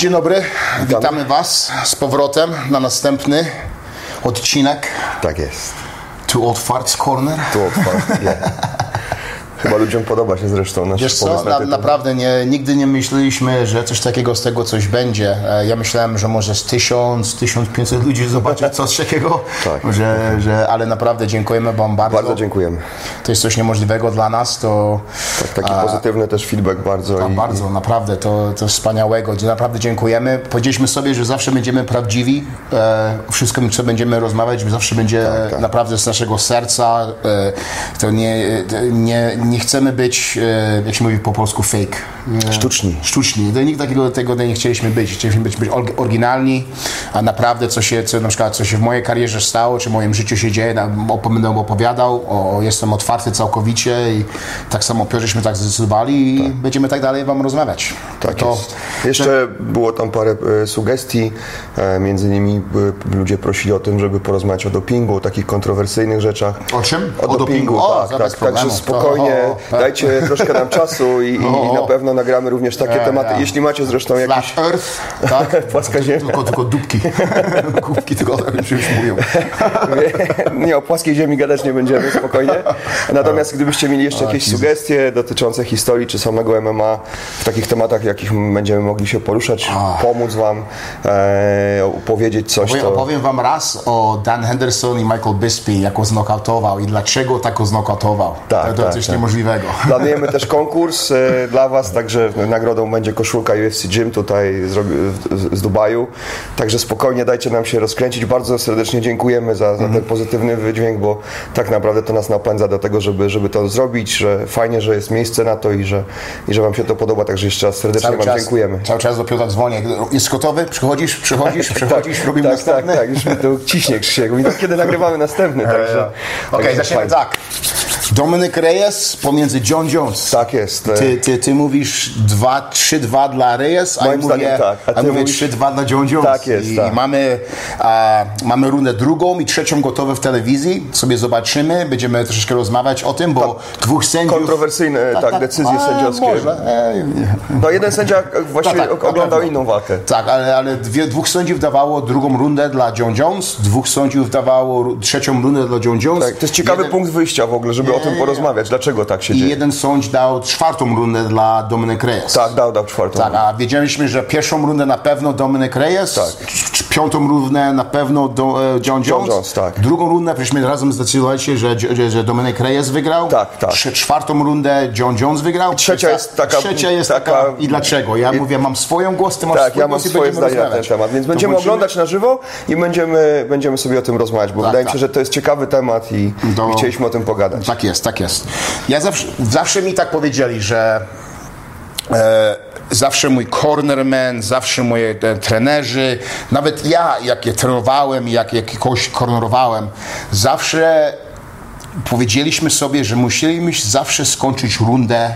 Dzień dobry, witamy Was z powrotem na następny odcinek Tak jest. Tu Old Farts Corner. Tu otwarte. Yeah. Chyba ludziom podoba się zresztą nasz Wiesz co, pomysł na na, tytuł. naprawdę nie, nigdy nie myśleliśmy, że coś takiego z tego coś będzie. E, Ja myślałem, że może z 1000, 1500 ludzi zobaczy coś takiego, Tak. że, że, ale naprawdę dziękujemy Wam bardzo. Bardzo dziękujemy. To jest coś niemożliwego dla nas, to Tak, taki pozytywny też feedback bardzo. A i, bardzo, naprawdę, to, to wspaniałego. Naprawdę dziękujemy. Powiedzieliśmy sobie, że zawsze będziemy prawdziwi. E, wszystko, co będziemy rozmawiać, zawsze będzie tak. naprawdę z naszego serca. E, to nie, nie, nie chcemy być, e, jak się mówi po polsku, fake. E, Sztuczni. Sztuczni. Nikt takiego tego nie chcieliśmy być. Chcieliśmy być, być oryginalni, a naprawdę co się, co, na przykład, co się w mojej karierze stało, czy w moim życiu się dzieje, będę opowiadał. O, jestem otwarty całkowicie i tak samo żeśmy tak zdecydowali i będziemy tak dalej wam rozmawiać. Tak to, jest. Jeszcze było tam parę e, sugestii. E, między innymi e, ludzie prosili o tym, żeby porozmawiać o dopingu, o takich kontrowersyjnych rzeczach. O czym? O, O dopingu. dopingu, O, tak, tak. problemu. Także spokojnie, O, o, o. dajcie troszkę nam czasu i, i, na pewno nagramy również takie tematy. Jeśli macie zresztą jakieś Flat Earth, tak? Płaska ziemia. Tylko, tylko dupki. Kubki tylko tak już mówią. Nie, o płaskiej ziemi gadać nie będziemy, spokojnie. Natomiast gdybyście mieli jeszcze jakieś sugestie dotyczące historii czy samego MMA w takich tematach, jakich będziemy mogli się poruszać, pomóc Wam, e, powiedzieć coś, Opowiem, to... opowiem wam raz o Dan Henderson i Michael Bisping, jak go znokautował i dlaczego tak go znokautował. Tak, to to tak, coś tak. niemożliwego. Planujemy też konkurs e, dla Was, także nagrodą będzie koszulka UFC Gym tutaj z, z Dubaju. Także spokojnie dajcie nam się rozkręcić. Bardzo serdecznie dziękujemy za, za Mhm. ten pozytywny wydźwięk, bo tak naprawdę to nas napędza do tego, żeby, żeby to zrobić, że fajnie, że jest miejsce na to i że, i że Wam się to podoba. Także jeszcze raz serdecznie Wam dziękujemy. Cały czas do Piotra dzwonię. Jest gotowy? Przychodzisz, przychodzisz, przychodzisz, robimy tak, tak, następny? tak, już mi to ciśnie Krzysiek. Mówi, no, kiedy nagrywamy następny, także... Okej, także zaczniemy tak. Dominik Reyes pomiędzy John Jones. Tak jest. Ty, ty, ty mówisz 2, 3-2 dla Reyes, a ja mówię, tak. A a ty mówię mówisz- 3-2 dla John Jones. Tak jest, I, tak. i mamy, a, mamy rundę drugą i trzecią gotowe w telewizji. Sobie zobaczymy, będziemy troszeczkę rozmawiać o tym, bo dwóch sędziów... Kontrowersyjne, tak, decyzje a, sędziowskie. Może. No jeden sędzia właściwie No tak, na oglądał inną walkę. Tak, ale, ale dwie, dwóch sędziów dawało drugą rundę dla John Jones, dwóch sędziów dawało trzecią rundę dla John Jones. Tak, to jest ciekawy Jeden- punkt wyjścia w ogóle, żeby o tym porozmawiać. Dlaczego tak się I dzieje? jeden sądź dał czwartą rundę dla Dominic Reyes. Tak, dał, dał czwartą. Tak, a wiedzieliśmy, że pierwszą rundę na pewno Dominic Reyes, Tak. piątą rundę na pewno do, e, John Jones, Jones, tak. drugą rundę, żeśmy razem zdecydowaliście, że, że, że Dominic Reyes wygrał, Tak, tak. Czwartą rundę John Jones wygrał, trzecia jest taka- trzecia jest taka, taka- i dlaczego? Ja mówię, mam swoją głos, ty masz Tak, swój ja mam głos i swoje zdanie na ten temat, więc To będziemy włączymy? oglądać na żywo i będziemy, będziemy sobie o tym rozmawiać, bo wydaje mi tak. się, że to jest ciekawy temat i, i chcieliśmy o tym pogadać. Tak jest, tak jest. Ja zawsze, zawsze mi tak powiedzieli, że e, zawsze mój cornerman, zawsze moje e, trenerzy, nawet ja, jak je trenowałem, jak, jak kogoś kornerowałem, zawsze powiedzieliśmy sobie, że musieliśmy zawsze skończyć rundę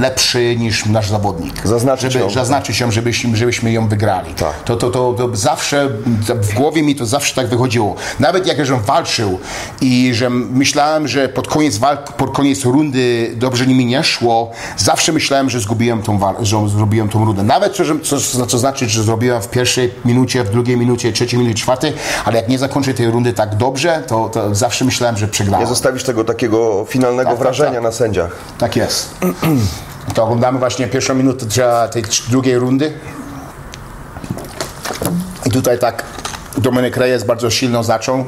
lepszy niż nasz zawodnik. Zaznaczyć żeby, ją. Zaznaczyć ją, żebyśmy, żebyśmy ją wygrali. Tak. To, to, to, to zawsze, w głowie mi to zawsze tak wychodziło. Nawet jak żem walczył i że myślałem, że pod koniec walk, pod koniec rundy dobrze mi nie szło, zawsze myślałem, że zgubiłem tą, że zrobiłem tą rundę. Nawet co, że- co, co znaczy, że zrobiłem w pierwszej minucie, w drugiej minucie, trzeciej minucie, czwartej, ale jak nie zakończę tej rundy tak dobrze, to, to zawsze myślałem, że przegrałem. Nie zostawisz tego takiego finalnego Tak, tak, wrażenia tak. na sędziach. Tak jest. To oglądamy właśnie pierwszą minutę tej drugiej rundy. I tutaj tak Dominik Reyes bardzo silno zaczął.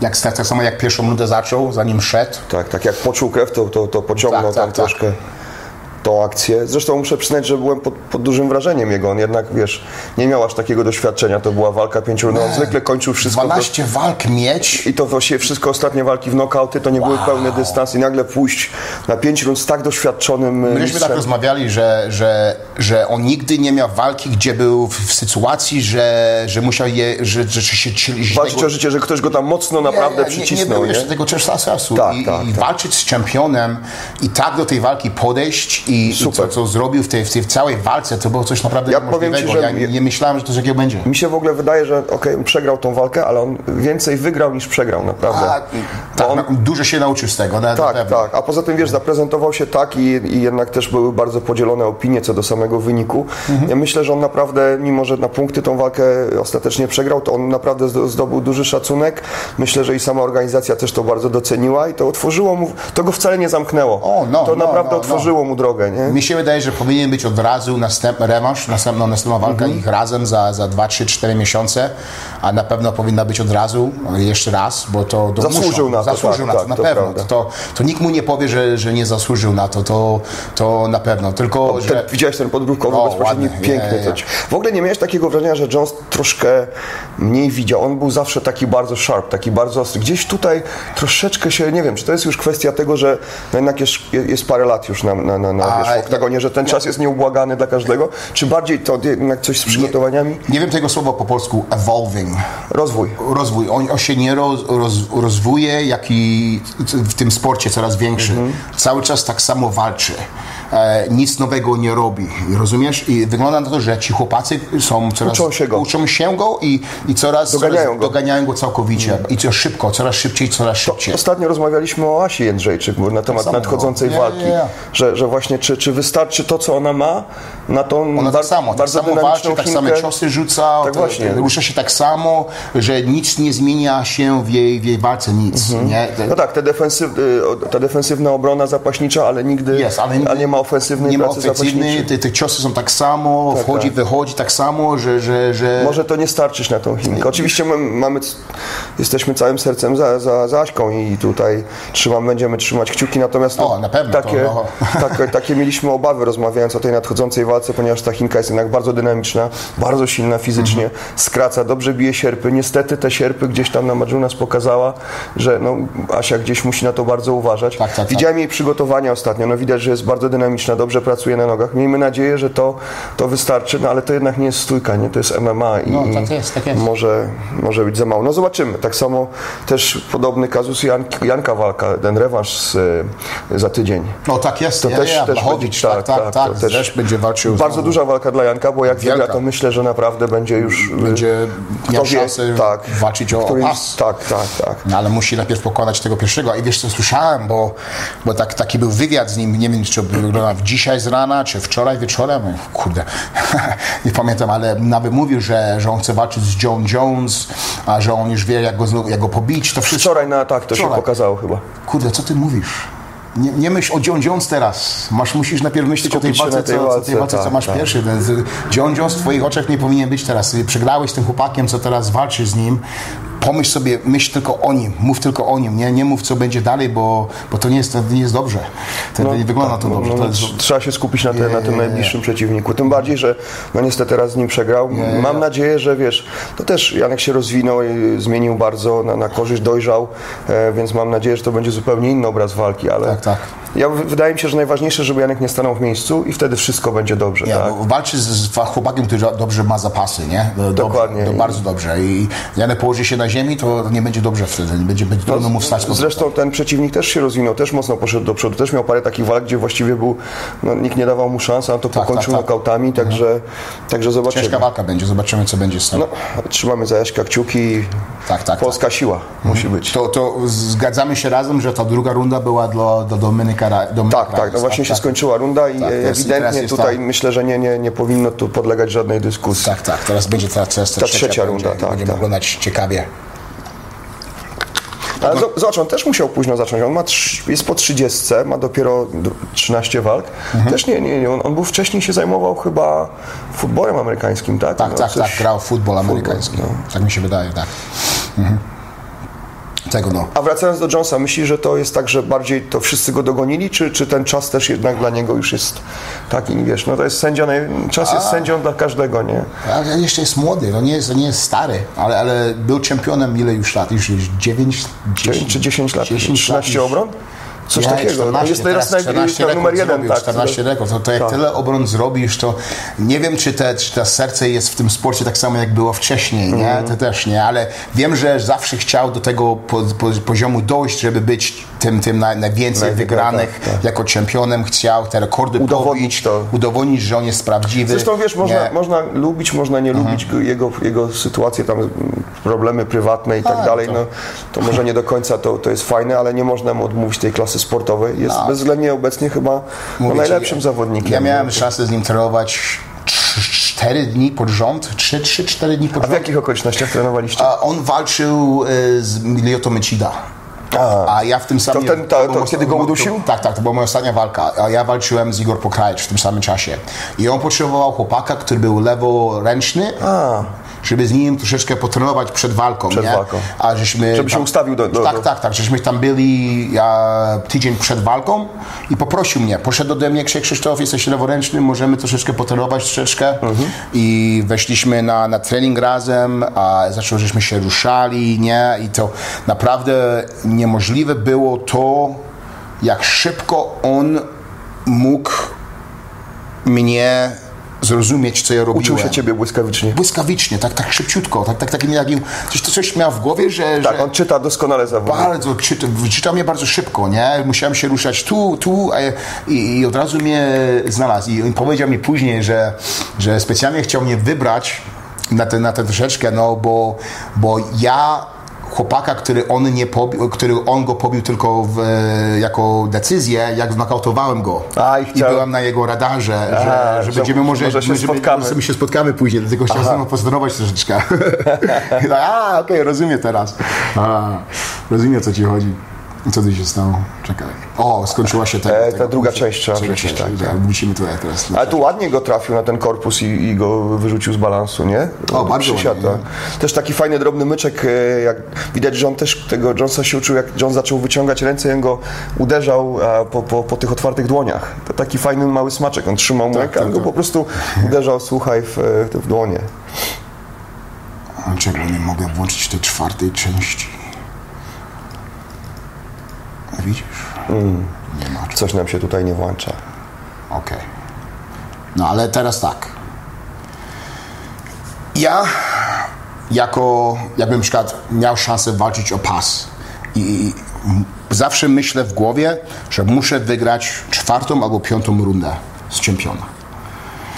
Jak, tak, tak samo jak pierwszą rundę zaczął, zanim szedł. Tak, tak jak poczuł krew, to, to, to pociągnął Tak, tam tak, tak. Tą akcję. Zresztą muszę przyznać, że byłem pod, pod dużym wrażeniem jego. On jednak, wiesz, nie miał aż takiego doświadczenia. To była walka pięciu rund. On zwykle kończył wszystko. 12 walk mieć. I to właściwie wszystko ostatnie walki w knockouty to nie były pełny dystans i nagle pójść na pięć rund z tak doświadczonym Myśmy mistrzem. tak rozmawiali, że, że, że on nigdy nie miał walki, gdzie był w, w sytuacji, że, że musiał je, że, że się... Że Walczyć o życie, że ktoś go tam mocno naprawdę nie, nie, nie przycisnął. było Nie, jeszcze tego czasu Tak, i, tak, i tak. walczyć z czempionem i tak do tej walki podejść i, i, i co, co zrobił w tej, w tej całej walce, to było coś naprawdę Ja powiem ci, że- ja nie myślałem, że to takiego będzie. Mi się w ogóle wydaje, że okej, on przegrał tą walkę, ale on więcej wygrał niż przegrał, naprawdę. A, tak, on- no, dużo się nauczył z tego, na, na Tak, pewno. tak. A poza tym, wiesz, zaprezentował się tak i, i jednak też były bardzo podzielone opinie co do samego wyniku. Mhm. Ja myślę, że on naprawdę, mimo że na punkty tą walkę ostatecznie przegrał, to on naprawdę zdo- zdobył duży szacunek. Myślę, że i sama organizacja też to bardzo doceniła i to otworzyło mu, to go wcale nie zamknęło. O, no, to no, naprawdę no, no. otworzyło mu drogę, nie? Mi się wydaje, że powinien być od razu następny rewanż, następna, następna walka Mhm. ich razem za, za 2, 3, 4 miesiące, a na pewno powinna być od razu, jeszcze raz, bo to, to Zasłużył muszą, na to, Zasłużył tak, na to, tak, na to pewno. prawda. To, to nikt mu nie powie, że, że nie zasłużył na to, to, to na pewno. Tylko, Ten, że... widziałeś ten podbrójkowy O, bezpośredni, piękny. je, to W ogóle nie miałeś takiego wrażenia, że Jones troszkę mniej widział. On był zawsze taki bardzo sharp, taki bardzo ostry. Gdzieś tutaj troszeczkę się, nie wiem, czy to jest już kwestia tego, że no jednak jest, jest parę lat już na, na, na, na A, wiesz, w oktagonie, że ten czas jest nieubłagany dla każdego, czy bardziej to jednak coś z przygotowaniami? Nie wiem tego słowa po polsku, evolving. Rozwój. rozwój. On, on się nie roz, roz, rozwuje, jak i w tym sporcie coraz większy. Mhm. Cały czas tak samo walczy. E, nic nowego nie robi. Rozumiesz? I wygląda na to, że ci chłopacy są coraz... Uczą się go. Uczą się go i, i coraz... Doganiają coraz, go. Doganiają go całkowicie. I to szybko, coraz szybciej, coraz szybciej. Ostatnio rozmawialiśmy o Asi Jędrzejczyk na temat samo nadchodzącej. Nie, walki, nie. Że, że właśnie czy, czy wystarczy to, co ona ma na tą Ona tak samo, tak samo walczy, tak same ciosy rzuca, Tak to- właśnie. rusza się tak samo, że nic nie zmienia się w jej, w jej walce, nic. Nie? No tak, te defensyw, y, ta defensywna obrona zapaśnicza, ale nigdy Jest, ale nigdy nie ma ofensywnej nie ma ofensywnej, te, te ciosy są tak samo, wchodzi, tak. wychodzi tak samo, że... że, że... Może to nie starczyć na tą Chinkę. Oczywiście my mamy, jesteśmy całym sercem za, za, za Aśką i tutaj trzymam, będziemy trzymać kciuki, natomiast O, na pewno, to takie, no. takie, takie mieliśmy obawy rozmawiając o tej nadchodzącej walce, ponieważ ta Chinka jest jednak bardzo dynamiczna, bardzo silna fizycznie, Mhm. skraca, dobrze bije sierpy. Niestety te sierpy gdzieś tam na Madżu nas pokazała, że no, Asia gdzieś musi na to bardzo uważać. Tak, tak, tak. Widziałem jej przygotowania ostatnio, no widać, że jest bardzo dynamiczna, dobrze pracuje na nogach. Miejmy nadzieję, że to, to wystarczy, no ale to jednak nie jest stójka, nie? To jest MMA i No, tak jest, tak jest. może, może być za mało. No zobaczymy. Tak samo też podobny kazus Jan, Janka Walka, ten rewanż z, e, za tydzień. No tak jest, To ja, też- ja, też Blachowicz, będzie- tak, tak, tak, tak, to też, też będzie walczył. Bardzo znowu. duża walka dla Janka, bo jak wygra, to myślę, że naprawdę będzie już... e, Będzie miał szansę tak, walczyć o, o którymś- pas. Tak, tak, tak. No, ale musi najpierw pokonać tego pierwszego. I wiesz co słyszałem, bo, bo tak, taki był wywiad z nim, nie wiem czy wyglądał dzisiaj z rana, czy wczoraj wieczorem, kurde, nie pamiętam, ale nawet mówił, że, że on chce walczyć z John Jones, a że on już wie jak go, jak go pobić, to wszystko. Wczoraj na tak, to się Wczoraj. pokazało chyba. Kurde, co ty mówisz? Nie, nie myśl o John Jones teraz. Masz, musisz najpierw myśleć o tej Skupić się walce, tej co, co, walce, tej walce co tak, masz tak. pierwszy. John Jones w twoich oczach nie powinien być teraz. Przegrałeś z tym chłopakiem, co teraz walczysz z nim. Pomyśl sobie, myśl tylko o nim, mów tylko o nim, nie, nie mów co będzie dalej, bo, bo to nie jest, to nie jest dobrze. To nie wygląda to dobrze. No, to no, jest, tr- Trzeba się skupić na, te, na tym najbliższym przeciwniku. Tym bardziej, że no niestety teraz z nim przegrał. Mam nadzieję, że wiesz, to też Janek się rozwinął i zmienił bardzo na, na korzyść, dojrzał, e, więc mam nadzieję, że to będzie zupełnie inny obraz walki, ale Tak, tak. Ja, wydaje mi się, że najważniejsze, żeby Janek nie stanął w miejscu i wtedy wszystko będzie dobrze. nie, tak? walczy z, z chłopakiem, który dobrze ma zapasy, nie? Dobrze, Dokładnie. To bardzo dobrze. I Janek położy się na ziemi, to nie będzie dobrze wtedy. Nie będzie, będzie trudno mu wstać. Zresztą ten przeciwnik też się rozwinął, też mocno poszedł do przodu, też miał parę takich walk, gdzie właściwie był, no, nikt nie dawał mu szans, a to Tak, pokończył tak, tak. nokautami, także, także zobaczymy. Ciężka walka będzie, zobaczymy co będzie z tym. No, trzymamy za Jaśka kciuki. Tak, tak, Polska siła musi być. To, to zgadzamy się razem, że ta druga runda była dla, dla Dominika Dominika Tak, tak, no właśnie się tak. skończyła runda i Tak, teraz- teraz ewidentnie tutaj ta- myślę, że nie, nie, nie powinno tu podlegać żadnej dyskusji. Tak, tak, teraz będzie ta, ta, ta, Ta trzecia będzie, runda, tak, Będziemy tak. oglądać ciekawie. Ale zo- zobacz, on też musiał późno zacząć. On ma trz- jest po 30, ma dopiero d- 13 walk. Mhm. Też nie, nie, nie. On, on był wcześniej się zajmował chyba futbolem amerykańskim, tak? Tak, No, tak, coś- tak, grał w futbol amerykański. no. Tak mi się wydaje, tak. Mhm. Tego no. A wracając do Jonesa, myślisz, że to jest tak, że bardziej to wszyscy go dogonili, czy, czy ten czas też jednak dla niego już jest taki, wiesz, no to jest sędzia, czas jest sędzią dla każdego, nie? Ale jeszcze jest młody, no nie jest, nie jest stary, ale, ale był czempionem ile już lat? Już jest 9, 9 czy 10 lat? 10 13 już. obron? Coś Ja, takiego. 14, jest teraz, teraz naj- 14 tam numer jeden. zrobił, Tak, 14 rekord. To, to jak Tak. tyle obron zrobisz, to nie wiem, czy te, czy to serce jest w tym sporcie tak samo, jak było wcześniej, nie? Mhm. To też nie, ale wiem, że zawsze chciał do tego po, po, poziomu dojść, żeby być tym, tym naj, najwięcej wygranych. tak, tak. Jako czempionem chciał te rekordy Udowodnić pobić, to. udowodnić, że on jest prawdziwy. Zresztą wiesz, można, Nie. można lubić, można nie lubić go- jego, jego sytuację, tam mm, problemy prywatne i tak A, dalej. to- No, to może nie do końca to, to jest fajne, ale nie można mu odmówić tej klasy sportowej. Jest bezwzględnie obecnie chyba no, Mówię ci, najlepszym zawodnikiem. Ja miałem No. szansę z nim trenować 4 dni pod rząd, 3-4 dni pod A w rząd. jakich okolicznościach trenowaliście? A on walczył e, z Lyoto Mechida. A ja w tym samym... ten- to- to moja- kiedy go udusił? Tak, tak, to była moja ostatnia walka. A ja walczyłem z Igor Pokrajcz w tym samym czasie. I on potrzebował chłopaka, który był leworęczny, A. żeby z nim troszeczkę potrenować przed walką, Przed nie? walką. A żeśmy... Żeby się ustawił do- do- tak, do- tak, tak, żeśmy tam byli ja, tydzień przed walką i poprosił mnie, poszedł ode mnie, Krzysztof, Krzysztof, jesteś leworęczny, możemy troszeczkę potrenować troszeczkę Mhm. i weszliśmy na, na trening razem, a zaczęło, żeśmy się ruszali, nie? I to naprawdę niemożliwe było to, jak szybko on mógł mnie zrozumieć, co ja robiłem. Uczył się ciebie błyskawicznie. Błyskawicznie, tak, tak szybciutko, tak, tak, takim, takim, coś, coś miał w głowie, że, Tak, że on czyta doskonale zawodnik. bardzo czyta, czytał mnie bardzo szybko, nie? Musiałem się ruszać tu, tu a, i, i od razu mnie znalazł. I on powiedział mi później, że, że specjalnie chciał mnie wybrać na tę na troszeczkę, no bo, bo ja chłopaka, który on nie który on go pobił tylko w, jako decyzję, jak znokautowałem go. A, i chciał- byłem na jego radarze, że, że że będziemy może, może się że spotkamy. że my się spotkamy później, dlatego chciałem z nim pozdrować troszeczkę. I A, okej, rozumiem teraz. A, rozumiem, o co ci chodzi. Tu się stało? Czekaj. O, skończyła się ta, E, ta druga część trzeba wrócić, tak, Musimy tutaj teraz. Ale tu ładnie go trafił na ten korpus i, i go wyrzucił z balansu, nie? O, bardzo ładnie, Też taki fajny, drobny myczek, e, jak widać, że on też tego Jonesa się uczył, jak John zaczął wyciągać ręce i on go uderzał po, po, po tych otwartych dłoniach. To taki fajny, mały smaczek. On trzymał mu Tak, tak, go tak. po prostu uderzał, słuchaj, w, e, w dłonie. Czego nie mogę włączyć tej czwartej części? Widzisz? Nie ma. Coś nam się tutaj nie włącza. Okej. No ale teraz tak. Ja jako, jakbym przykład miał szansę walczyć o pas i, i zawsze myślę w głowie, że muszę wygrać czwartą albo piątą rundę z czempiona.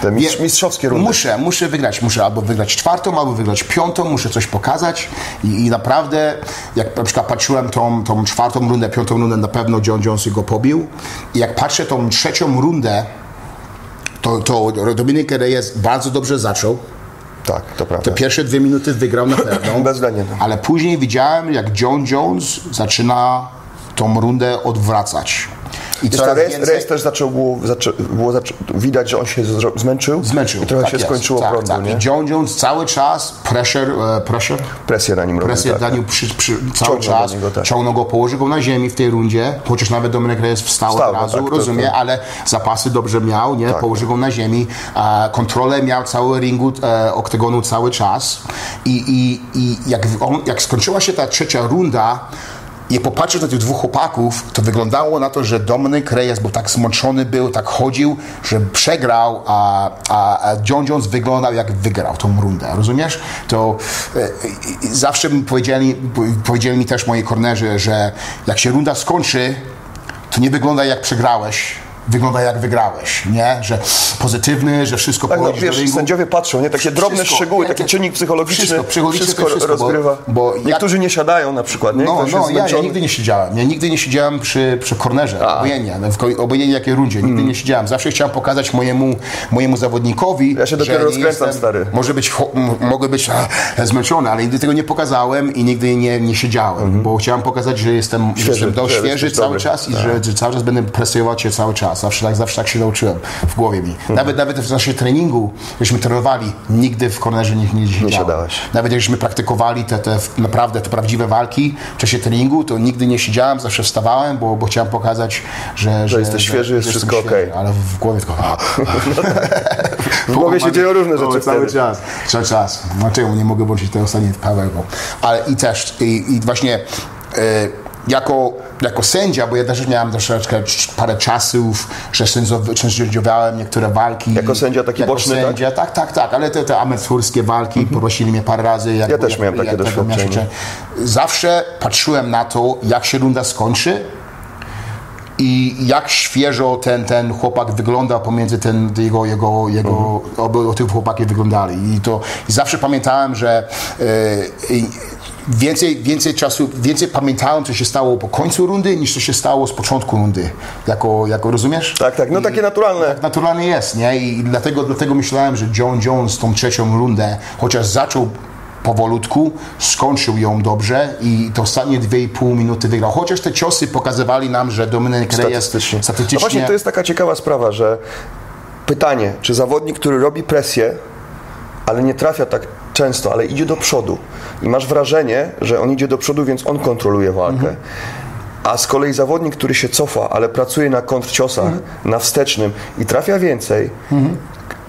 Te mistrz, mistrzowskie rundy. Muszę, muszę wygrać. Muszę albo wygrać czwartą, albo wygrać piątą, muszę coś pokazać. I, i naprawdę, jak na przykład patrzyłem tą, tą czwartą rundę, piątą rundę, na pewno John Jones go pobił. I jak patrzę tą trzecią rundę, to, to Dominik Reyes bardzo dobrze zaczął. Tak, to prawda. Te pierwsze dwie minuty wygrał na pewno. Bezwzględnie. Ale później widziałem, jak John Jones zaczyna tą rundę odwracać. I coraz Reyes, więcej... Reyes też zaczął, było, zaczą, było zaczą, widać, że on się zmęczył. Zmęczył. I trochę tak się jest. skończyło tak, prądu, tak. nie? I John Jones cały czas pressure, e, pressure, Presję na nim robił. presję tak, dla tak. niego przy, przy, cały czas, niego, tak. ciągnął go, położył go na ziemi w tej rundzie, chociaż nawet Dominik Reyes wstał, od no razu, tak, to- rozumie, to- ale zapasy dobrze miał, nie? położył go na ziemi, a kontrolę miał cały ringu, e, oktagonu cały czas i, i, i jak, on, jak skończyła się ta trzecia runda, i popatrzeć na tych dwóch chłopaków, to wyglądało na to, że Dominik Reyes był tak zmęczony, był, tak chodził, że przegrał, a, a, a John Jones wyglądał jak wygrał tą rundę, rozumiesz? To e, i zawsze mi powiedzieli, powiedzieli mi też moi kornerzy, że jak się runda skończy, to nie wygląda jak przegrałeś, wygląda jak wygrałeś, nie? Że pozytywny, że wszystko Tak, no, pochodzisz do wiesz, ringu. sędziowie patrzą, nie? Takie drobne Wszystko, szczegóły, nie, taki czynnik psychologiczny. wszystko, psychologiczne wszystko, wszystko, bo- rozgrywa. bo jak- Niektórzy nie siadają na przykład, nie? No, no ja, ja nigdy nie siedziałem. Ja nigdy nie siedziałem przy, przy kornerze, obojętnie, ko- obojętnie jakiej rundzie, nigdy nie siedziałem. Zawsze chciałem pokazać mojemu, mojemu zawodnikowi, Mm. Ja się że dopiero nie rozkręcam, jestem, stary. Może być, mogę być a, zmęczony, ale nigdy tego nie pokazałem i nigdy nie, nie siedziałem, bo chciałem pokazać, że jestem. Świeży, jestem dość że świeży jesteś cały dobry. czas i że, że cały czas będę presiował cię cały czas. Zawsze tak, zawsze tak się nauczyłem w głowie mi. Mhm. Nawet, nawet w naszym treningu, żeśmy trenowali, nigdy w kornerze nie, nie siedziałem. siadałeś. Nawet jakśmy praktykowali te, te naprawdę te prawdziwe walki w czasie treningu, to nigdy nie siedziałem, zawsze wstawałem, bo, bo chciałem pokazać, że, że, jesteś świeży, jest jestem wszystko okej. Ale w głowie tylko... W głowie się dzieją różne rzeczy cały czas, cały czas. Dlaczego nie mogę włączyć tego ostatnie Pawełko? Ale i też, i, i właśnie... E, jako, jako sędzia, bo ja też miałem troszeczkę parę czasów, że sędziowałem niektóre walki. Jako sędzia taki jako boczny, sędzia, tak? Tak, tak, ale te, te amatorskie walki, poprosili mnie parę razy. Jak, Ja też miałem takie tego doświadczenie. Zawsze patrzyłem na to, jak się runda skończy i jak świeżo ten, ten chłopak wygląda pomiędzy ten, jego, jego, jego obu tych chłopaki wyglądali. I to i zawsze pamiętałem, że e, więcej, więcej czasu, więcej pamiętałem, co się stało po końcu rundy, niż co się stało z początku rundy. Jako, jako rozumiesz? Tak, tak, no takie naturalne. Tak naturalnie jest, nie? I dlatego, dlatego myślałem, że John Jones tą trzecią rundę, chociaż zaczął powolutku, skończył ją dobrze i te ostatnie 2,5 minuty wygrał. Chociaż te ciosy pokazywali nam, że Dominik Reyes statystycznie. No właśnie to jest taka ciekawa sprawa, że pytanie, czy zawodnik, który robi presję, ale nie trafia tak często, ale idzie do przodu i masz wrażenie, że on idzie do przodu, więc on kontroluje walkę. Mhm. A z kolei zawodnik, który się cofa, ale pracuje na kontrciosach, Mhm. na wstecznym i trafia więcej,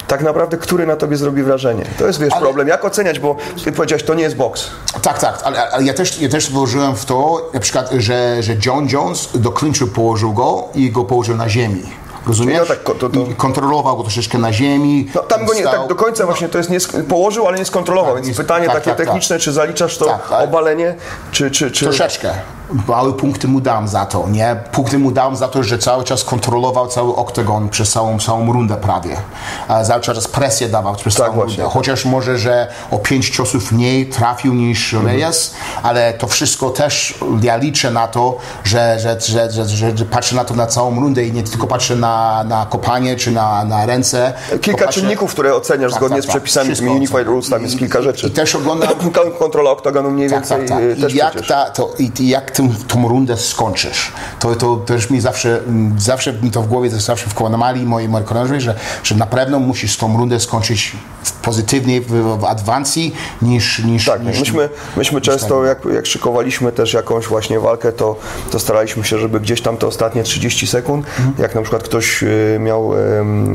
tak naprawdę, który na tobie zrobi wrażenie? To jest, wiesz, Ale- problem. Jak oceniać, bo ty powiedziałeś, to nie jest boks. Tak, tak, ale, ale ja, też, ja też włożyłem w to, na przykład, że, że John Jones do clinchu położył go i go położył na ziemi. Rozumiesz? No tak, to- to- kontrolował go troszeczkę na ziemi. No, tam go nie, stał- tak do końca właśnie to jest nie, położył, ale nie skontrolował. Tak, więc nie- pytanie tak, takie tak, tak. techniczne, czy zaliczasz to Tak, ale- obalenie, czy, czy, czy... Troszeczkę, ale punkty mu dam za to, nie? Punkty mu dam za to, że cały czas kontrolował cały oktagon przez całą, całą rundę prawie. A cały czas presję dawał przez Tak, całą właśnie. rundę. Chociaż może, że o pięć ciosów mniej trafił niż Mhm. Reyes, ale to wszystko też ja liczę na to, że, że, że, że, że, że patrzę na to na całą rundę i nie tylko patrzę na, na kopanie czy na, na ręce. Kilka patrzę- czynników, które oceniasz Tak, zgodnie tak, z tak. przepisami Wszystko tymi Unified. Rules, tam jest I- kilka i- rzeczy. I też oglądam Kontrola oktagonu mniej tak, więcej tak, tak. y, też I jak, przecież. ta, to, i i jak tą, tą rundę skończysz, to, to też mi zawsze, mm, zawsze mi to w głowie zawsze wkładali moi, moi koleżanki, że, że na pewno musisz tą rundę skończyć w pozytywnie, w, w adwansji niż, niż, Tak, niż myśmy, myśmy często jak, jak szykowaliśmy też jakąś właśnie walkę, to, to staraliśmy się, żeby gdzieś tam te ostatnie 30 sekund, Mhm. jak na przykład ktoś y, miał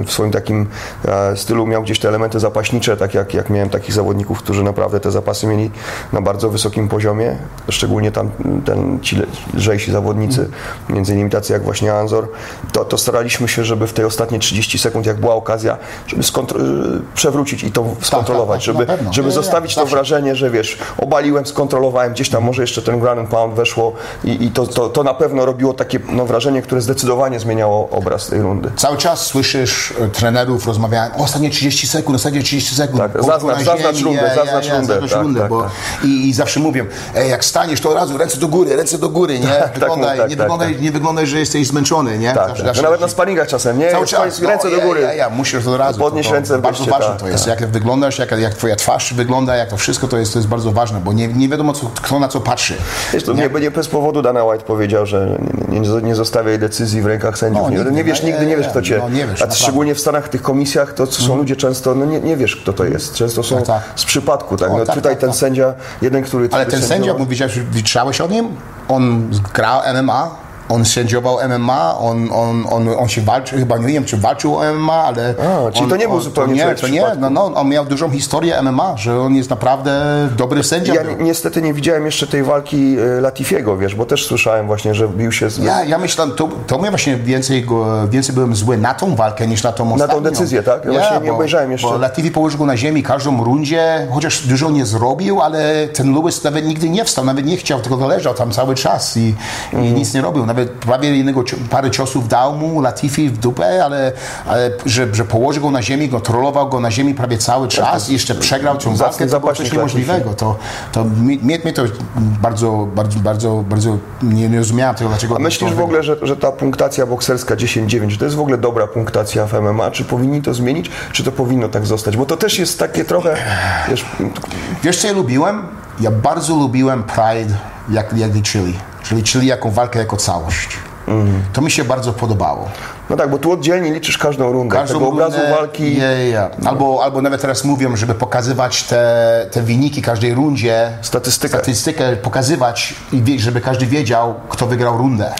w swoim takim e, stylu, miał gdzieś te elementy zapaśnicze, tak jak, jak miałem takich zawodników, którzy naprawdę te zapasy mieli na bardzo wysokim poziomie, szczególnie tam ten, ci lżejsi zawodnicy, Mhm. między innymi tacy jak właśnie Anzor, to, to staraliśmy się, żeby w tej ostatnie 30 sekund, jak była okazja, żeby y, przewrócić i to skontrolować, tak, na żeby, pewno. żeby Nie, nie, zostawić to wrażenie, że wiesz, obaliłem, skontrolowałem, gdzieś tam może jeszcze ten ground and pound weszło i, i to, to, to na pewno robiło takie no, wrażenie, które zdecydowanie zmieniało obraz tej rundy. Cały czas słyszysz e, trenerów rozmawiają, ostatnie 30 sekund, ostatnie 30 sekund. Tak, zaznacz- na zaznacz rundę, ja, zaznacz ja, rundę, zaznacz tak, rundę, tak, bo tak. I, I zawsze mówię, Ej, jak staniesz, to od razu ręce do góry, ręce do góry, nie? tak Wyglądaj, tak, nie, tak, wyglądaj, tak. nie wyglądaj, że jesteś zmęczony, nie? Tak, Zawsze- tak. zawsze- No nawet na sparingach czasem, nie? Cały czas, koniec, ręce no, do góry. Ja, ja, musisz to od razu. Podnieść ręce Bardzo ważne tak, to jest, tak. Jak wyglądasz, jak, jak twoja twarz wygląda, jak to wszystko, to jest, to jest bardzo ważne, bo nie, nie wiadomo, co, kto na co patrzy. Wiesz, to nie, nie bez powodu Dana White powiedział, że nie, nie, nie zostawiaj decyzji w rękach sędziów. No, nie, nigdy, nie wiesz, nie, nigdy nie nie, wiesz, kto cię... no, nie wiesz, a szczególnie w Stanach, w tych komisjach, to są ludzie często, no nie, nie wiesz, kto to jest. Często są Tak, tak. z przypadku, tak? O, No, tak, tutaj tak, ten tak. sędzia, jeden, który... Ale ten sędzia, mówiłeś, że wyczytałeś o nim? On grał MMA, on sędziował MMA, on, on, on, on się walczył, chyba nie wiem, czy walczył o MMA, ale... A, czyli on, to nie był zupełnie to nie, to nie, no, no, on miał dużą historię MMA, że on jest naprawdę dobry sędzia. Ja był. niestety nie widziałem jeszcze tej walki e, Latifiego, wiesz, bo też słyszałem właśnie, że bił się z... Ja, ja myślałem, to, to mnie właśnie więcej, więcej byłem zły na tą walkę niż na tą ostatnią. decyzję, tak? Ja właśnie nie bo- obejrzałem jeszcze. Bo Latifi położył go na ziemi każdą rundzie, chociaż dużo nie zrobił, ale ten Lewis nawet nigdy nie wstał, nawet nie chciał, tylko leżał tam cały czas i, i Mhm. nic nie robił. Nawet prawie jednego, cio- parę ciosów dał mu Latifi w dupę, ale, ale że, że położył go na ziemi, kontrolował go na ziemi prawie cały czas i jeszcze przegrał tą walkę, to było coś niemożliwego. To, to mnie, mnie to bardzo, bardzo, bardzo, bardzo nie, nie rozumiałem tego, dlaczego A myślisz w ogóle, że, że ta punktacja bokserska 10-9, że to jest w ogóle dobra punktacja w MMA? Czy powinni to zmienić, czy to powinno tak zostać? Bo to też jest takie trochę, wiesz, Wiesz co ja lubiłem? Ja bardzo lubiłem Pride, jak, jak liczyli. Czyli, czyli jako walkę jako całość. Mhm. To mi się bardzo podobało. no tak, bo tu oddzielnie liczysz każdą rundę, Każdą tego obrazu rundę- walki. Je, je. Albo, albo nawet teraz mówią, żeby pokazywać te, te wyniki każdej rundzie. Statystykę. Statystykę pokazywać i żeby każdy wiedział, kto wygrał rundę.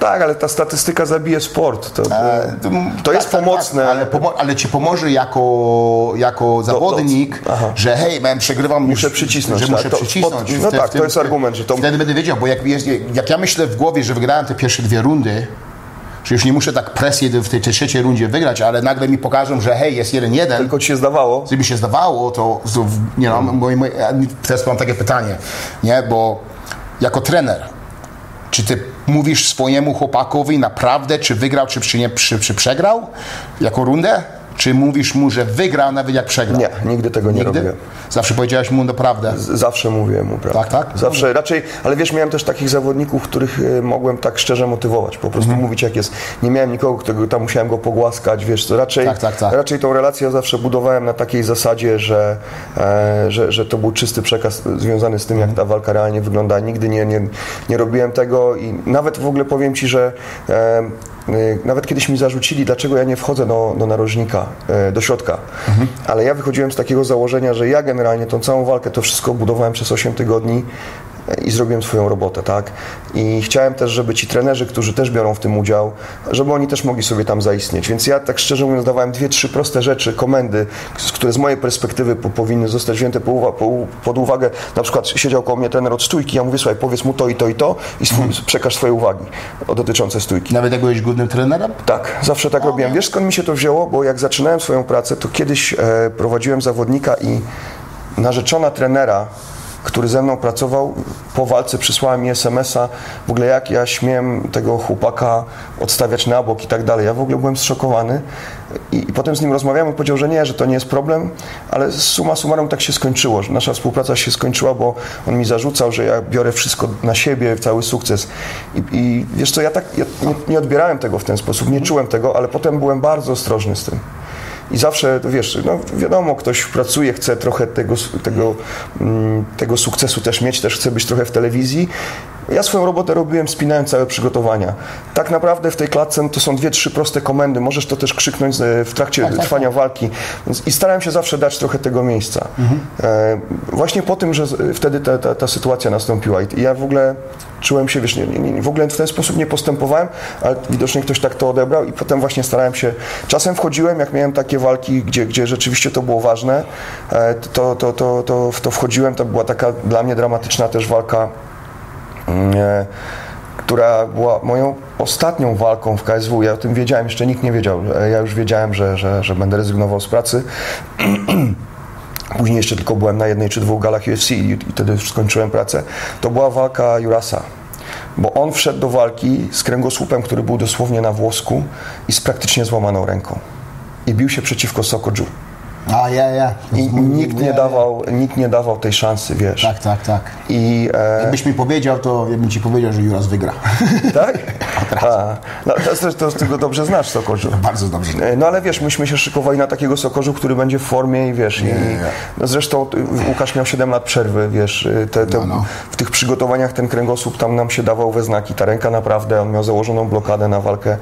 No tak, ale ta statystyka zabije sport. To, to, tak, jest tak, pomocne. Tak, ale, pomo- ale ci pomoże jako, jako zawodnik, aha. że hej, man, przegrywam, Muszę przycisnąć, że tak, muszę to- przycisnąć. pod- no tak, to jest argument, że to- Wtedy będę wiedział, bo jak, jak ja myślę w głowie, że wygrałem te pierwsze dwie rundy, że już nie muszę tak presję w tej, trzeciej rundzie wygrać, ale nagle mi pokażą, że hej, jest jeden jeden, Tylko ci się zdawało. gdyby się zdawało, to, to nie no, moje, moje, teraz mam takie pytanie, nie, bo jako trener, czy ty mówisz swojemu chłopakowi naprawdę, czy wygrał, czy, czy, nie, czy, czy przegrał jako rundę? Czy mówisz mu, że wygrał nawet jak przegrał? Nie, nigdy tego nie Nigdy? robię. Zawsze powiedziałeś mu naprawdę. Zawsze mówiłem mu, prawda? Tak, tak? Zawsze, raczej, ale wiesz, miałem też takich zawodników, których e, mogłem tak szczerze motywować, po prostu Mhm. mówić jak jest. Nie miałem nikogo, którego tam musiałem go pogłaskać, wiesz, to raczej, Tak, tak, tak. raczej tą relację zawsze budowałem na takiej zasadzie, że, e, że, że to był czysty przekaz związany z tym, jak ta walka realnie wygląda. Nigdy nie, nie, nie robiłem tego i nawet w ogóle powiem Ci, że e, y, nawet kiedyś mi zarzucili, dlaczego ja nie wchodzę do, do narożnika, e, do środka. Ale ja wychodziłem z takiego założenia, że ja generalnie tą całą walkę, to wszystko budowałem przez 8 tygodni e, i zrobiłem swoją robotę, tak? I chciałem też, żeby ci trenerzy, którzy też biorą w tym udział, żeby oni też mogli sobie tam zaistnieć. Więc ja tak szczerze mówiąc dawałem dwie, trzy proste rzeczy, komendy, które z mojej perspektywy po, powinny zostać wzięte po uwa- po, pod uwagę. Na przykład siedział koło mnie trener od stójki, ja mówię, słuchaj, powiedz mu to i to i to i swój, przekaż swoje uwagi o- dotyczące stójki. Nawet jak byłeś głównym trenerem? Tak, zawsze tak robiłem. Wiesz skąd mi się to wzięło? Bo jak zaczynałem swoją pracę, to kiedyś e, prowadziłem zawodnika i narzeczona trenera, który ze mną pracował, po walce przysłała mi SMS-a, w ogóle jak ja śmiem tego chłopaka odstawiać na bok i tak dalej. Ja w ogóle byłem zszokowany i, i potem z nim rozmawiałem, on powiedział, że nie, że to nie jest problem, ale summa summarum tak się skończyło, że nasza współpraca się skończyła, bo on mi zarzucał, że ja biorę wszystko na siebie, cały sukces. I, i wiesz co, ja tak ja nie, nie odbierałem tego w ten sposób, nie czułem tego, ale potem byłem bardzo ostrożny z tym. I zawsze, wiesz, no wiadomo, ktoś pracuje, chce trochę tego, tego, mm, tego sukcesu też mieć, też chce być trochę w telewizji. Ja swoją robotę robiłem, spinając całe przygotowania. Tak naprawdę w tej klatce to są dwie, trzy proste komendy. Możesz to też krzyknąć e, w trakcie tak, trwania walki. Więc, I starałem się zawsze dać trochę tego miejsca. E, właśnie po tym, że wtedy ta, ta, ta sytuacja nastąpiła. I ja w ogóle czułem się, wiesz, nie, nie, nie, w ogóle w ten sposób nie postępowałem, ale widocznie ktoś tak to odebrał i potem właśnie starałem się, czasem wchodziłem, jak miałem takie walki, gdzie, gdzie rzeczywiście to było ważne, e, to, to, to, to to wchodziłem, to była taka dla mnie dramatyczna też walka, która była moją ostatnią walką w KSW. Ja o tym wiedziałem, jeszcze nikt nie wiedział. E, Ja już wiedziałem, że, że, że będę rezygnował z pracy. Później jeszcze tylko byłem na jednej czy dwóch galach UFC i, wtedy już skończyłem pracę. To była walka Jurasa. Bo on wszedł do walki z kręgosłupem, który był dosłownie na włosku i z praktycznie złamaną ręką. I bił się przeciwko Sokoju. A, ja, ja. I nikt nie dawał, nikt nie dawał tej szansy, wiesz. Tak, tak, tak. I, e, Jakbyś mi powiedział, to ja bym ci powiedział, że Juras wygra. tak? A, no, to, to, to, ty go dobrze znasz, Sokorzu. Bardzo dobrze. E, No ale wiesz, myśmy się szykowali na takiego Sokorzu, który będzie w formie i wiesz, i, no zresztą y, Łukasz miał 7 lat przerwy, wiesz, y, te, te, No, no. w tych przygotowaniach ten kręgosłup tam nam się dawał we znaki, ta ręka naprawdę, on miał założoną blokadę na walkę.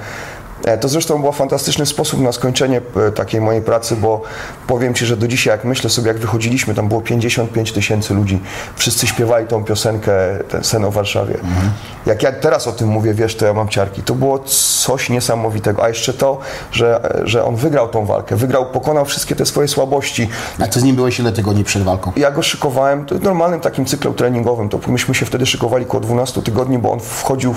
E, To zresztą był fantastyczny sposób na skończenie e, takiej mojej pracy, bo powiem Ci, że do dzisiaj jak myślę sobie, jak wychodziliśmy, tam było 55 tysięcy ludzi, wszyscy śpiewali tą piosenkę, ten sen o Warszawie. Jak ja teraz o tym mówię, wiesz, to ja mam ciarki. To było coś niesamowitego. A jeszcze to, że, że on wygrał tą walkę, wygrał, pokonał wszystkie te swoje słabości. A ty z nim byłeś ile tygodni przed walką? Ja go szykowałem w normalnym takim cyklu treningowym. To myśmy się wtedy szykowali około 12 tygodni, bo on wchodził,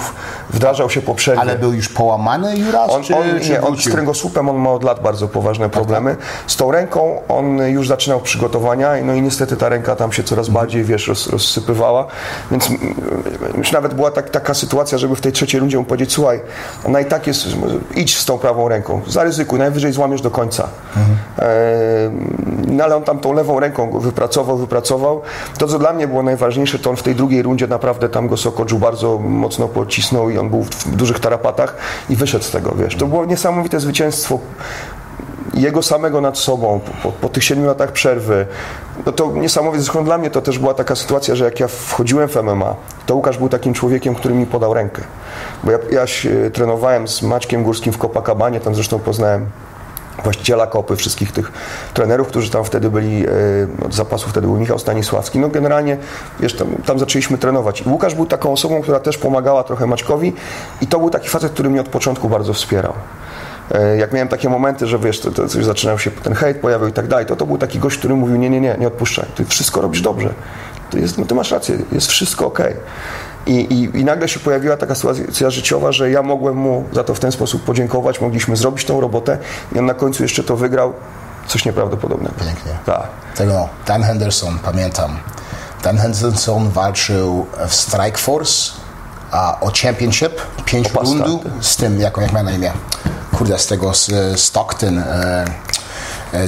wdrażał się po przerwie. Ale był już połamany Juras, On, czy, on, czy nie, on z kręgosłupem on ma od lat bardzo poważne problemy. Z tą ręką on już zaczynał przygotowania, no i niestety ta ręka tam się coraz bardziej, wiesz, roz, rozsypywała. Więc mm, już nawet była tak, taka sytuacja, żeby w tej trzeciej rundzie mu powiedzieć, słuchaj, ona i tak jest, idź z tą prawą ręką, zaryzykuj, najwyżej złamiesz do końca. E, no ale on tam tą lewą ręką go wypracował, wypracował. To, co dla mnie było najważniejsze, to on w tej drugiej rundzie naprawdę tam go Sokodżu bardzo mocno pocisnął i on był w, w dużych tarapatach i wyszedł z tego, wiesz. To było niesamowite zwycięstwo jego samego nad sobą, po, po tych siedmiu latach przerwy. No to niesamowite, zresztą dla mnie to też była taka sytuacja, że jak ja wchodziłem w MMA, to Łukasz był takim człowiekiem, który mi podał rękę. Bo ja, ja się trenowałem z Maćkiem Górskim w Copacabanie, tam zresztą poznałem właściciela kopy, wszystkich tych trenerów, którzy tam wtedy byli, e, od zapasu wtedy był Michał Stanisławski. No generalnie, wiesz, tam, tam zaczęliśmy trenować. I Łukasz był taką osobą, która też pomagała trochę Maćkowi i to był taki facet, który mnie od początku bardzo wspierał. E, Jak miałem takie momenty, że wiesz, to, to coś zaczynał się, ten hejt pojawił i tak dalej, to to był taki gość, który mówił, nie, nie, nie, nie odpuszczaj, ty wszystko robisz dobrze, to jest, no ty masz rację, jest wszystko okej. I, i, I nagle się pojawiła taka sytuacja życiowa, że ja mogłem mu za to w ten sposób podziękować, mogliśmy zrobić tą robotę i on na końcu jeszcze to wygrał. Coś nieprawdopodobnego. Pięknie. Tak. Tego, Dan Henderson, pamiętam. Dan Henderson walczył w Strike Force a, o championship, pięć O rundu z tym, jak, jak ma na imię, kurde, z tego, z Stockton, e,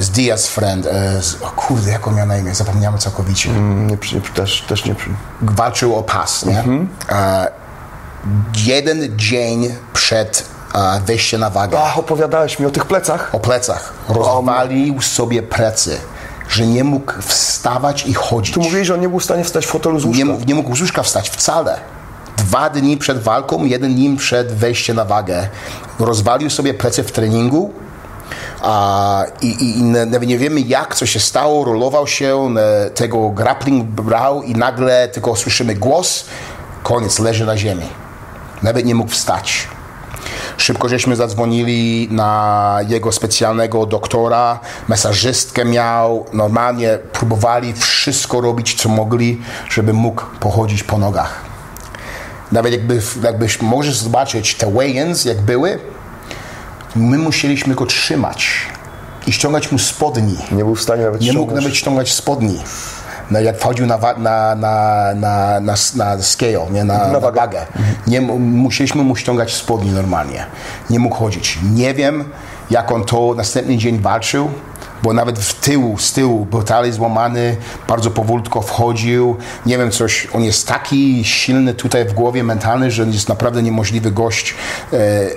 z Diaz Friend, e, z, o kurde, jak on miał na imię, zapomniałem całkowicie. Mm, Nie, przy- też, też nie. Walczył o pas, nie? Mhm. E, jeden dzień przed e, wejściem na wagę Ach, opowiadałeś mi o tych plecach. o plecach. Rozwalił sobie plecy, że nie mógł wstawać i chodzić. Tu mówili, że on nie był w stanie wstać w fotelu z łóżka. Nie, mógł- nie mógł z łóżka wstać wcale. Dwa dni przed walką, jeden dzień przed wejściem na wagę. Rozwalił sobie plecy w treningu. A, i, i, nawet nie wiemy jak, co się stało, rolował się, tego grappling brał i nagle tylko słyszymy głos, koniec, leży na ziemi. Nawet nie mógł wstać. Szybko żeśmy zadzwonili na jego specjalnego doktora, masażystkę miał, normalnie próbowali wszystko robić, co mogli, żeby mógł pochodzić po nogach. Nawet jakby, jakbyś możesz zobaczyć te weigh-ins, jak były, my musieliśmy go trzymać i ściągać mu spodni. Nie był w stanie nawet Nie mógł ściągnąć. nawet ściągać spodni. No, jak wchodził na, na, na, na, na, na scale, nie? na, na, wagę. wagę, nie, mu- musieliśmy mu ściągać spodni normalnie. Nie mógł chodzić. Nie wiem, jak on to następny dzień walczył, bo nawet w tyłu, z tyłu był dalej złamany, bardzo powolutko wchodził. Nie wiem, coś, on jest taki silny tutaj w głowie, mentalny, że jest naprawdę niemożliwy gość e, e,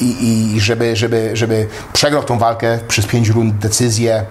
i, i żeby, żeby, żeby przegrał tą walkę przez pięć rund decyzję,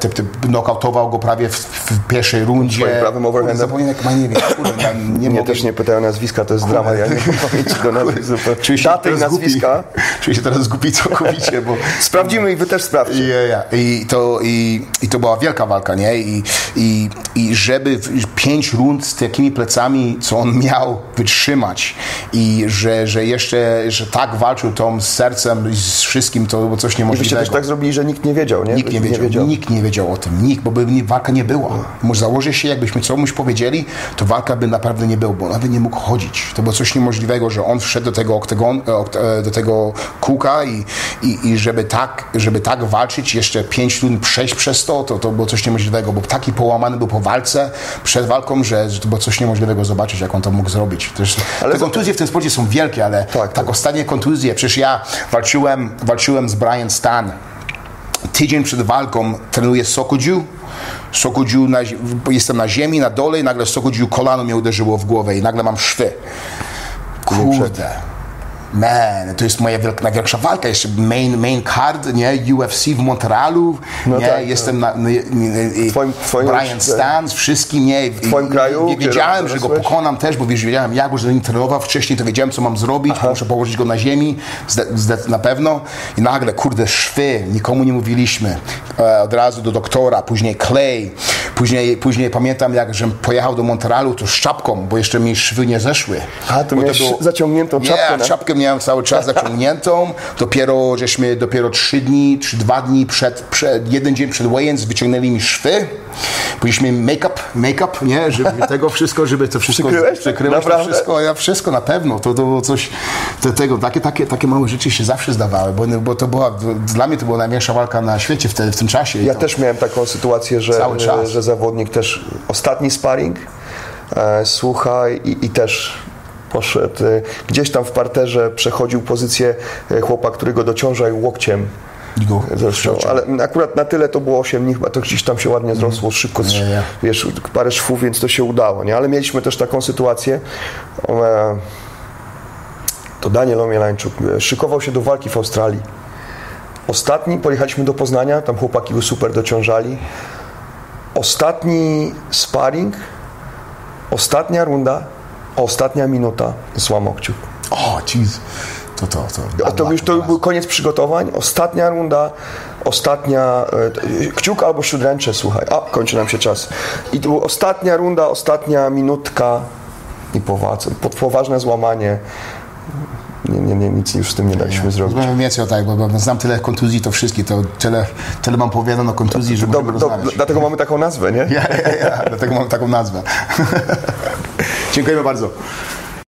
te, knockoutował go prawie w, w pierwszej rundzie. Swoim prawym overhandem? Kurde, Zapomniałem, jak ma nie wiem, kurde, nie Mnie mogę. też nie pytają nazwiska, to jest drama, ja nie pamięci do nazwiska. Czuję się Daty i nazwiska. Czuję się teraz głupi całkowicie, bo Sprawdzimy i wy też sprawdźcie. Ja, ja. I, to, i, I to była wielka walka, nie? I, i, i żeby pięć rund z takimi plecami, co on miał, wytrzymać i że, że jeszcze, że tak walczył tą z sercem i z wszystkim, to było coś niemożliwego. też tak zrobili, że nikt nie wiedział, nie? Nikt nie wiedział, nikt nie wiedział o tym, nikt, bo by nie- walka nie była. Może założyć się, jakbyśmy komuś powiedzieli, to walka by naprawdę nie była, bo nawet nie mógł chodzić. To było coś niemożliwego, że on wszedł do tego oktagon, e, e, do tego kółka i, i, i żeby, tak, żeby tak walczyć, jeszcze pięć rund przejść przez to, to, to było coś niemożliwego, bo taki połamany był po walce, przed walką, że, że to było coś niemożliwego zobaczyć, jak on to mógł zrobić. Też, Ale te kontuzje w tym sporcie są wielkie, ale Tak, tak, tak. ostatnie kontuzje, przecież ja walczyłem, walczyłem z Brian Stan, tydzień przed walką trenuję Sokodziu. Sokodziu, na, jestem na ziemi, na dole i nagle Sokodziu kolano mnie uderzyło w głowę i nagle mam szwy. Kurde. Man, to jest moja wielka, największa walka, jeszcze main, main card, nie, UFC w Montrealu, No nie, tak, jestem na, nie, nie, nie, twoim- twoim- Brian Stan, z wszystkim, nie, i- twoim i- kraju, i wiedziałem, że go pokonam też, bo wiesz, wiedziałem jak, bo że trenował wcześniej, to wiedziałem, co mam zrobić, muszę położyć go na ziemi, na pewno, i nagle, kurde, szwy, nikomu nie mówiliśmy, e, od razu do doktora, później Clay, później, później pamiętam, jak żem pojechał do Montrealu, to z czapką, bo jeszcze mi szwy nie zeszły. A, to miałeś zaciągniętą czapkę, Nie, czapkę miałem cały czas zaciągniętą, dopiero żeśmy, dopiero trzy dni, czy dwa dni przed, przed jeden dzień przed weigh wyciągnęli mi szwy, później make-up, make-up, nie, żeby tego wszystko, żeby to wszystko Przykryłeś? przykryłeś to wszystko, ja wszystko na pewno, to, to było coś, to, tego, takie, takie, takie małe rzeczy się zawsze zdawały, bo, bo to była, dla mnie to była największa walka na świecie wtedy, w tym czasie. Ja to, też miałem taką sytuację, że, Cały czas. że zawodnik też ostatni sparring, e, słuchaj, i, i też poszedł e, gdzieś tam w parterze, przechodził pozycję e, chłopa, który go dociążał łokciem. Go Zresztą, ale akurat na tyle to było 8 dni, chyba to gdzieś tam się ładnie zrosło, szybko, Nie, nie. wiesz, parę szwów, więc to się udało, nie? Ale mieliśmy też taką sytuację, to Daniel Omielańczuk szykował się do walki w Australii. Ostatni, pojechaliśmy do Poznania, tam chłopaki go super dociążali. Ostatni sparring, ostatnia runda, ostatnia minuta, złamał kciuk. O, jeez. To, to, to. A to już to był koniec przygotowań, ostatnia runda, ostatnia, e, kciuk albo śródręcze, słuchaj, a kończy nam się czas. I to była ostatnia runda, ostatnia minutka i poważne, poważne złamanie. Nie, nie, nie, nic już z tym nie daliśmy zrobić. Rozmawiamy więcej o tak, bo, bo znam tyle kontuzji, to wszystkie, to tyle, tyle mam powiedziane o kontuzji, że możemy dob- rozmawiać. dlatego mamy taką nazwę, nie? Ja, ja, ja, dlatego mam taką nazwę. Dziękujemy bardzo.